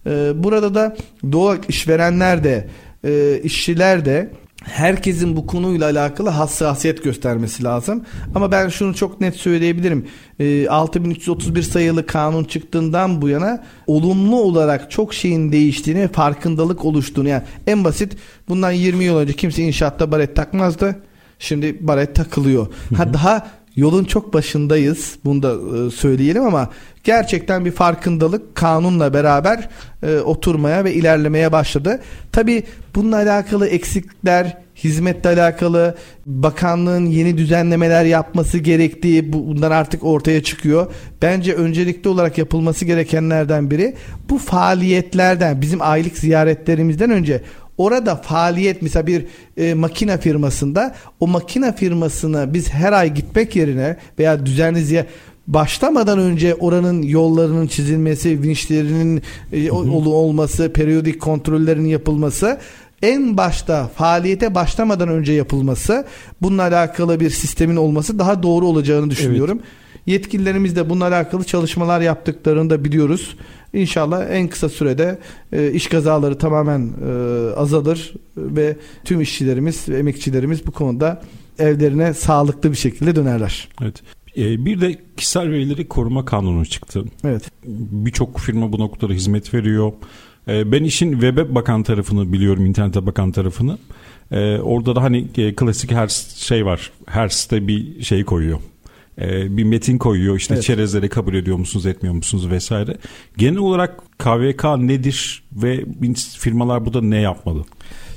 E, burada da doğal işverenler de e, işçiler de herkesin bu konuyla alakalı hassasiyet göstermesi lazım. Ama ben şunu çok net söyleyebilirim. E, 6331 sayılı kanun çıktığından bu yana olumlu olarak çok şeyin değiştiğini, farkındalık oluştuğunu yani en basit bundan 20 yıl önce kimse inşaatta baret takmazdı. Şimdi baret takılıyor. Ha daha yolun çok başındayız. Bunu da e, söyleyelim ama gerçekten bir farkındalık kanunla beraber e, oturmaya ve ilerlemeye başladı. Tabi bununla alakalı eksikler, hizmetle alakalı bakanlığın yeni düzenlemeler yapması gerektiği bunlar artık ortaya çıkıyor. Bence öncelikli olarak yapılması gerekenlerden biri bu faaliyetlerden bizim aylık ziyaretlerimizden önce Orada faaliyet mesela bir e, makine firmasında o makine firmasına biz her ay gitmek yerine veya düzenli ziyaret başlamadan önce oranın yollarının çizilmesi, vinçlerinin e, ol, olması, periyodik kontrollerin yapılması en başta faaliyete başlamadan önce yapılması bununla alakalı bir sistemin olması daha doğru olacağını düşünüyorum. Evet. Yetkililerimiz de bununla alakalı çalışmalar yaptıklarını da biliyoruz. İnşallah en kısa sürede e, iş kazaları tamamen e, azalır ve tüm işçilerimiz ve emekçilerimiz bu konuda evlerine sağlıklı bir şekilde dönerler. Evet. E, bir de kişisel verileri koruma kanunu çıktı. Evet. Birçok firma bu noktada hizmet veriyor. E, ben işin web'e bakan tarafını biliyorum, internete bakan tarafını. E, orada da hani klasik her şey var. Her site bir şey koyuyor e, bir metin koyuyor. İşte evet. çerezleri kabul ediyor musunuz, etmiyor musunuz vesaire. Genel olarak KVK nedir ve firmalar burada ne yapmalı?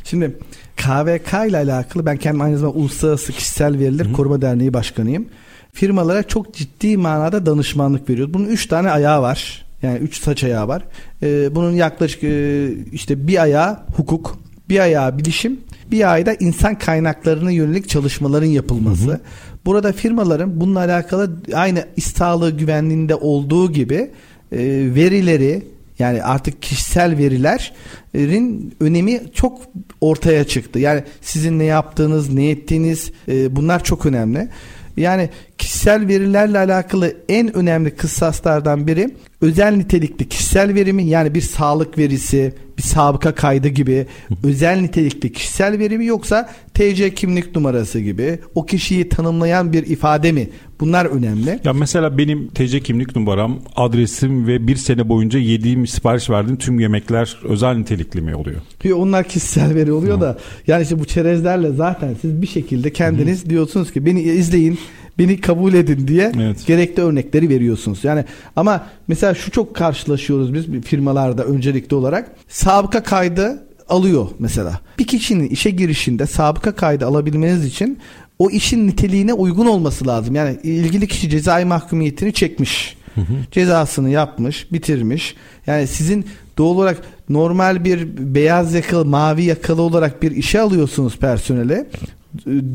Şimdi KVK ile alakalı ben kendim aynı zamanda Uluslararası Kişisel Veriler Hı-hı. Koruma Derneği Başkanıyım. Firmalara çok ciddi manada danışmanlık veriyoruz. Bunun üç tane ayağı var. Yani üç saç ayağı var. Ee, bunun yaklaşık e, işte bir ayağı hukuk, bir ayağı bilişim, bir ayda insan kaynaklarına yönelik çalışmaların yapılması. Hı hı. Burada firmaların bununla alakalı aynı iş sağlığı güvenliğinde olduğu gibi e, verileri yani artık kişisel verilerin önemi çok ortaya çıktı. Yani sizin ne yaptığınız, ne ettiğiniz e, bunlar çok önemli. Yani kişisel verilerle alakalı en önemli kıssaslardan biri özel nitelikli kişisel verimi yani bir sağlık verisi, bir sabıka kaydı gibi özel nitelikli kişisel verimi yoksa TC kimlik numarası gibi o kişiyi tanımlayan bir ifade mi? Bunlar önemli. Ya mesela benim TC kimlik numaram, adresim ve bir sene boyunca yediğim sipariş verdiğim tüm yemekler özel nitelikli mi oluyor? Yok onlar kişisel veri oluyor Hı. da yani işte bu çerezlerle zaten siz bir şekilde kendiniz Hı. diyorsunuz ki beni izleyin beni kabul edin diye evet. gerekli örnekleri veriyorsunuz. Yani ama mesela şu çok karşılaşıyoruz biz firmalarda öncelikli olarak. Sabıka kaydı alıyor mesela. Bir kişinin işe girişinde sabıka kaydı alabilmeniz için o işin niteliğine uygun olması lazım. Yani ilgili kişi cezai mahkumiyetini çekmiş. Hı hı. Cezasını yapmış, bitirmiş. Yani sizin doğal olarak normal bir beyaz yakalı, mavi yakalı olarak bir işe alıyorsunuz personele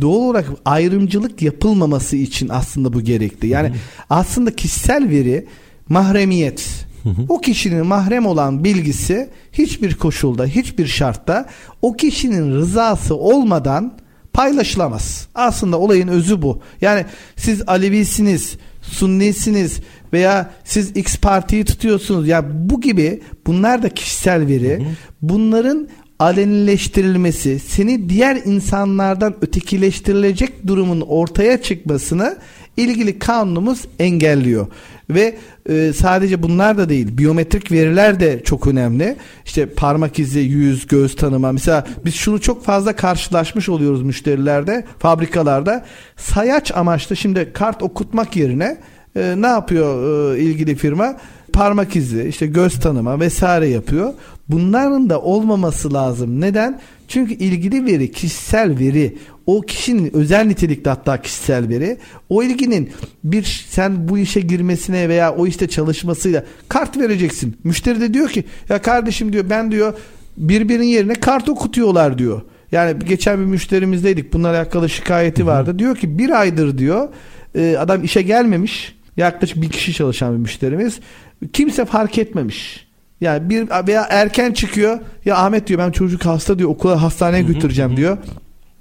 doğal olarak ayrımcılık yapılmaması için aslında bu gerekli. Yani aslında kişisel veri mahremiyet. O kişinin mahrem olan bilgisi hiçbir koşulda, hiçbir şartta o kişinin rızası olmadan paylaşılamaz. Aslında olayın özü bu. Yani siz Alevisiniz, Sunnisiniz veya siz X partiyi tutuyorsunuz. Ya yani bu gibi bunlar da kişisel veri. Bunların alenileştirilmesi, seni diğer insanlardan ötekileştirilecek durumun ortaya çıkmasını ilgili kanunumuz engelliyor. Ve e, sadece bunlar da değil, biyometrik veriler de çok önemli. İşte parmak izi, yüz, göz tanıma. Mesela biz şunu çok fazla karşılaşmış oluyoruz müşterilerde, fabrikalarda. Sayaç amaçlı şimdi kart okutmak yerine e, ne yapıyor e, ilgili firma? Parmak izi, işte göz tanıma vesaire yapıyor. Bunların da olmaması lazım. Neden? Çünkü ilgili veri kişisel veri o kişinin özel nitelikte hatta kişisel veri o ilginin bir sen bu işe girmesine veya o işte çalışmasıyla kart vereceksin. Müşteri de diyor ki ya kardeşim diyor ben diyor birbirinin yerine kart okutuyorlar diyor. Yani geçen bir müşterimizdeydik. Bununla alakalı şikayeti vardı. Diyor ki bir aydır diyor e, adam işe gelmemiş. Yaklaşık bir kişi çalışan bir müşterimiz. Kimse fark etmemiş. Yani bir veya erken çıkıyor. Ya Ahmet diyor ben çocuk hasta diyor okula hastaneye götüreceğim diyor.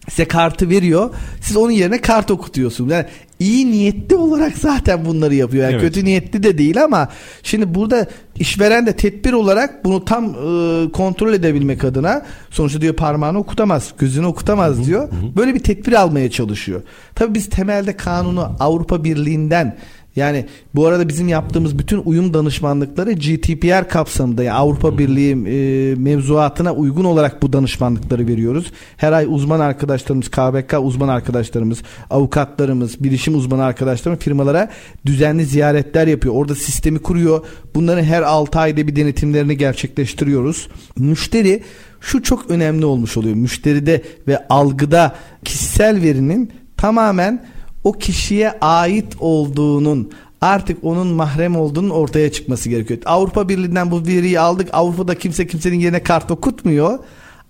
Size kartı veriyor. Siz onun yerine kart okutuyorsunuz. Yani iyi niyetli olarak zaten bunları yapıyor. Yani evet. kötü niyetli de değil ama şimdi burada işveren de tedbir olarak bunu tam e, kontrol edebilmek adına sonuçta diyor parmağını okutamaz, gözünü okutamaz diyor. Böyle bir tedbir almaya çalışıyor. Tabii biz temelde kanunu Avrupa Birliği'nden yani bu arada bizim yaptığımız bütün uyum danışmanlıkları GDPR kapsamında yani Avrupa Birliği e, mevzuatına uygun olarak bu danışmanlıkları veriyoruz. Her ay uzman arkadaşlarımız, KVK uzman arkadaşlarımız, avukatlarımız, bilişim uzmanı arkadaşlarımız firmalara düzenli ziyaretler yapıyor. Orada sistemi kuruyor. Bunların her 6 ayda bir denetimlerini gerçekleştiriyoruz. Müşteri şu çok önemli olmuş oluyor. Müşteride ve algıda kişisel verinin tamamen o kişiye ait olduğunun artık onun mahrem olduğunun ortaya çıkması gerekiyor. Avrupa Birliği'nden bu veriyi aldık. Avrupa'da kimse kimsenin yerine kart okutmuyor.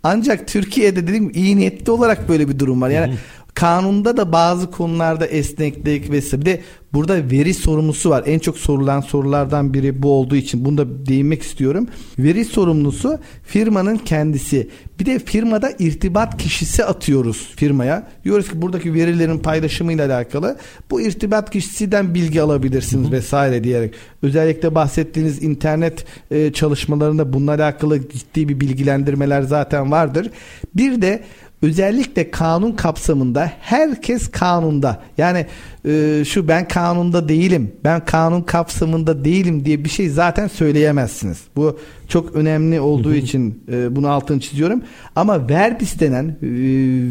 Ancak Türkiye'de dediğim iyi niyetli olarak böyle bir durum var. Yani Kanunda da bazı konularda esneklik ve bir de burada veri sorumlusu var. En çok sorulan sorulardan biri bu olduğu için bunu da değinmek istiyorum. Veri sorumlusu firmanın kendisi. Bir de firmada irtibat kişisi atıyoruz firmaya. Diyoruz ki buradaki verilerin paylaşımıyla alakalı bu irtibat kişisinden bilgi alabilirsiniz vesaire diyerek. Özellikle bahsettiğiniz internet e, çalışmalarında bununla alakalı ciddi bir bilgilendirmeler zaten vardır. Bir de özellikle kanun kapsamında herkes kanunda yani e, şu ben kanunda değilim ben kanun kapsamında değilim diye bir şey zaten söyleyemezsiniz. Bu çok önemli olduğu için e, bunu altını çiziyorum. Ama verbis denen e,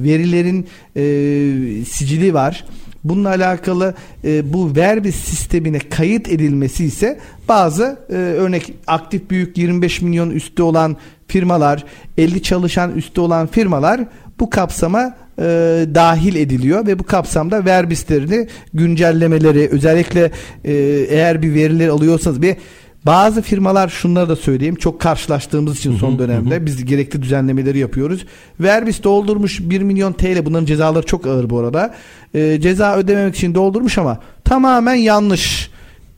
verilerin e, sicili var. Bununla alakalı e, bu verbis sistemine kayıt edilmesi ise bazı e, örnek aktif büyük 25 milyon üstü olan firmalar, 50 çalışan üstü olan firmalar bu kapsama e, dahil ediliyor ve bu kapsamda verbislerini güncellemeleri özellikle e, eğer bir verileri alıyorsanız bir bazı firmalar şunları da söyleyeyim çok karşılaştığımız için son dönemde biz gerekli düzenlemeleri yapıyoruz. Verbis doldurmuş 1 milyon TL bunların cezaları çok ağır bu arada. E, ceza ödememek için doldurmuş ama tamamen yanlış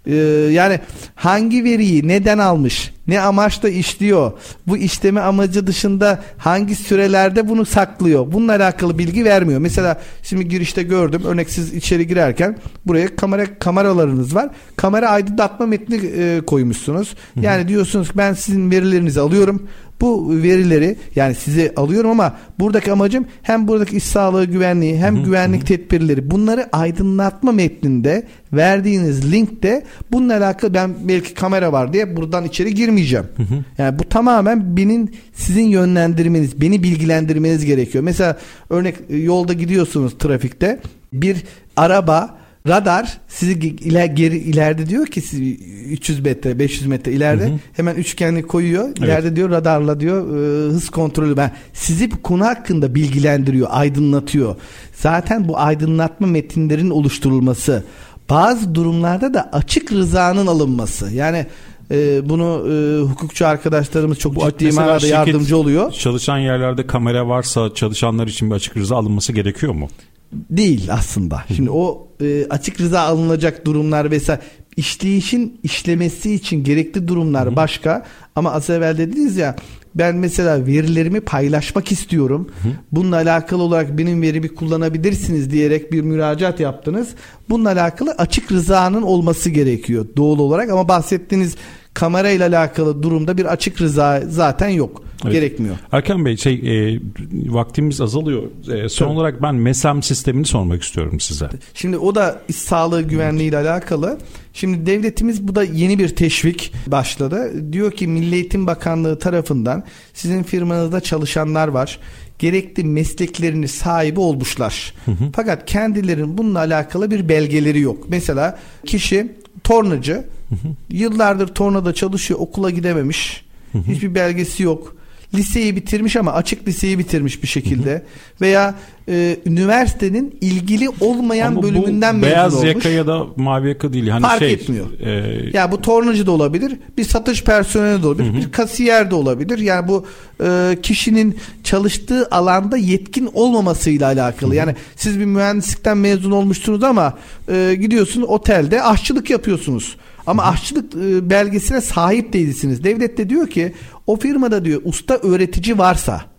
ee, yani hangi veriyi neden almış, ne amaçla işliyor, bu işleme amacı dışında hangi sürelerde bunu saklıyor, bununla alakalı bilgi vermiyor. Mesela şimdi girişte gördüm, örnek siz içeri girerken buraya kamera kameralarınız var. Kamera aydınlatma metni e, koymuşsunuz. Yani diyorsunuz ben sizin verilerinizi alıyorum. Bu verileri yani size alıyorum ama buradaki amacım hem buradaki iş sağlığı güvenliği hem güvenlik tedbirleri bunları aydınlatma metninde verdiğiniz linkte bununla alakalı ben belki kamera var diye buradan içeri girmeyeceğim. Yani bu tamamen benim sizin yönlendirmeniz, beni bilgilendirmeniz gerekiyor. Mesela örnek yolda gidiyorsunuz trafikte bir araba Radar sizi iler, geri ileride diyor ki siz 300 metre 500 metre ileride hı hı. hemen üçgenli koyuyor. Evet. İleride diyor radarla diyor e, hız kontrolü ben sizi bu konu hakkında bilgilendiriyor, aydınlatıyor. Zaten bu aydınlatma metinlerin oluşturulması bazı durumlarda da açık rızanın alınması. Yani e, bunu e, hukukçu arkadaşlarımız çok Bu ciddi manada yardımcı oluyor. Çalışan yerlerde kamera varsa çalışanlar için bir açık rıza alınması gerekiyor mu? Değil aslında. Şimdi o e, açık rıza alınacak durumlar vesaire işleyişin işlemesi için gerekli durumlar başka ama az evvel dediniz ya ben mesela verilerimi paylaşmak istiyorum. Hı. Bununla alakalı olarak benim verimi kullanabilirsiniz diyerek bir müracaat yaptınız. Bununla alakalı açık rızanın olması gerekiyor doğal olarak ama bahsettiğiniz kamera ile alakalı durumda bir açık rıza zaten yok. Evet. Gerekmiyor. Erkan Bey şey e, vaktimiz azalıyor. E, son Tabii. olarak ben MESAM sistemini sormak istiyorum size. Şimdi o da iş sağlığı güvenliği ile alakalı. Şimdi devletimiz bu da yeni bir teşvik başladı. Diyor ki Milli Eğitim Bakanlığı tarafından sizin firmanızda çalışanlar var gerekli mesleklerini sahibi olmuşlar. Hı hı. Fakat kendilerinin bununla alakalı bir belgeleri yok. Mesela kişi tornacı, hı hı. yıllardır tornada çalışıyor, okula gidememiş. Hı hı. Hiçbir belgesi yok liseyi bitirmiş ama açık liseyi bitirmiş bir şekilde veya e, üniversitenin ilgili olmayan ama bölümünden mezun beyaz olmuş. Beyaz yaka ya da mavi yaka değil. Hani Fark şey, etmiyor. E... Ya bu tornacı da olabilir, bir satış personeli de olabilir, Hı-hı. bir kasiyer de olabilir. Yani bu e, kişinin çalıştığı alanda yetkin olmamasıyla alakalı. Hı-hı. Yani siz bir mühendislikten mezun olmuşsunuz ama e, gidiyorsunuz otelde aşçılık yapıyorsunuz. Ama aşçılık e, belgesine sahip değilsiniz. Devlet de diyor ki o firmada diyor usta öğretici varsa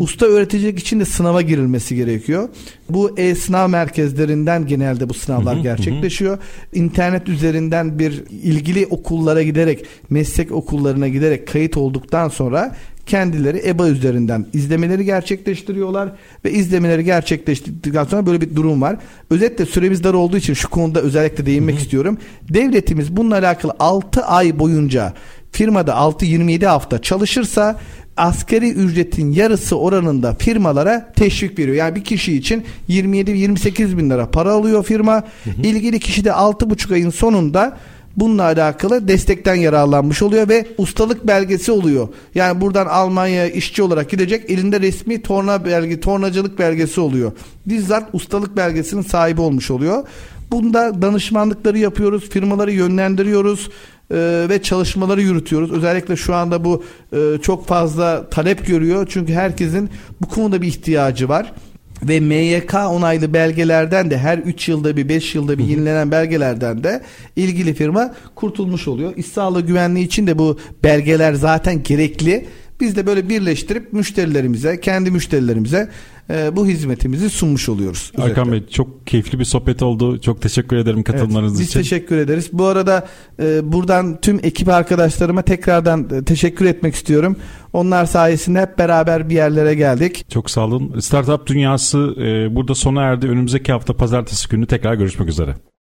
Usta öğreticilik için de sınava girilmesi gerekiyor. Bu e-sınav merkezlerinden genelde bu sınavlar gerçekleşiyor. İnternet üzerinden bir ilgili okullara giderek, meslek okullarına giderek kayıt olduktan sonra kendileri EBA üzerinden izlemeleri gerçekleştiriyorlar ve izlemeleri gerçekleştirdikten sonra böyle bir durum var. Özetle süremiz dar olduğu için şu konuda özellikle değinmek hı hı. istiyorum. Devletimiz bununla alakalı 6 ay boyunca firmada 6-27 hafta çalışırsa askeri ücretin yarısı oranında firmalara teşvik veriyor. Yani bir kişi için 27-28 bin lira para alıyor firma. Hı hı. İlgili kişi de 6,5 ayın sonunda bununla alakalı destekten yararlanmış oluyor ve ustalık belgesi oluyor. Yani buradan Almanya'ya işçi olarak gidecek elinde resmi torna belge, tornacılık belgesi oluyor. Bizzat ustalık belgesinin sahibi olmuş oluyor. Bunda danışmanlıkları yapıyoruz, firmaları yönlendiriyoruz e, ve çalışmaları yürütüyoruz. Özellikle şu anda bu e, çok fazla talep görüyor. Çünkü herkesin bu konuda bir ihtiyacı var. ve MYK onaylı belgelerden de her 3 yılda bir 5 yılda bir yenilenen belgelerden de ilgili firma kurtulmuş oluyor. İş sağlığı güvenliği için de bu belgeler zaten gerekli. Biz de böyle birleştirip müşterilerimize, kendi müşterilerimize e, bu hizmetimizi sunmuş oluyoruz. Erkan Bey çok keyifli bir sohbet oldu. Çok teşekkür ederim katılmanız evet, biz için. Biz teşekkür ederiz. Bu arada e, buradan tüm ekip arkadaşlarıma tekrardan e, teşekkür etmek istiyorum. Onlar sayesinde hep beraber bir yerlere geldik. Çok sağ olun. Startup dünyası e, burada sona erdi. Önümüzdeki hafta pazartesi günü tekrar görüşmek üzere.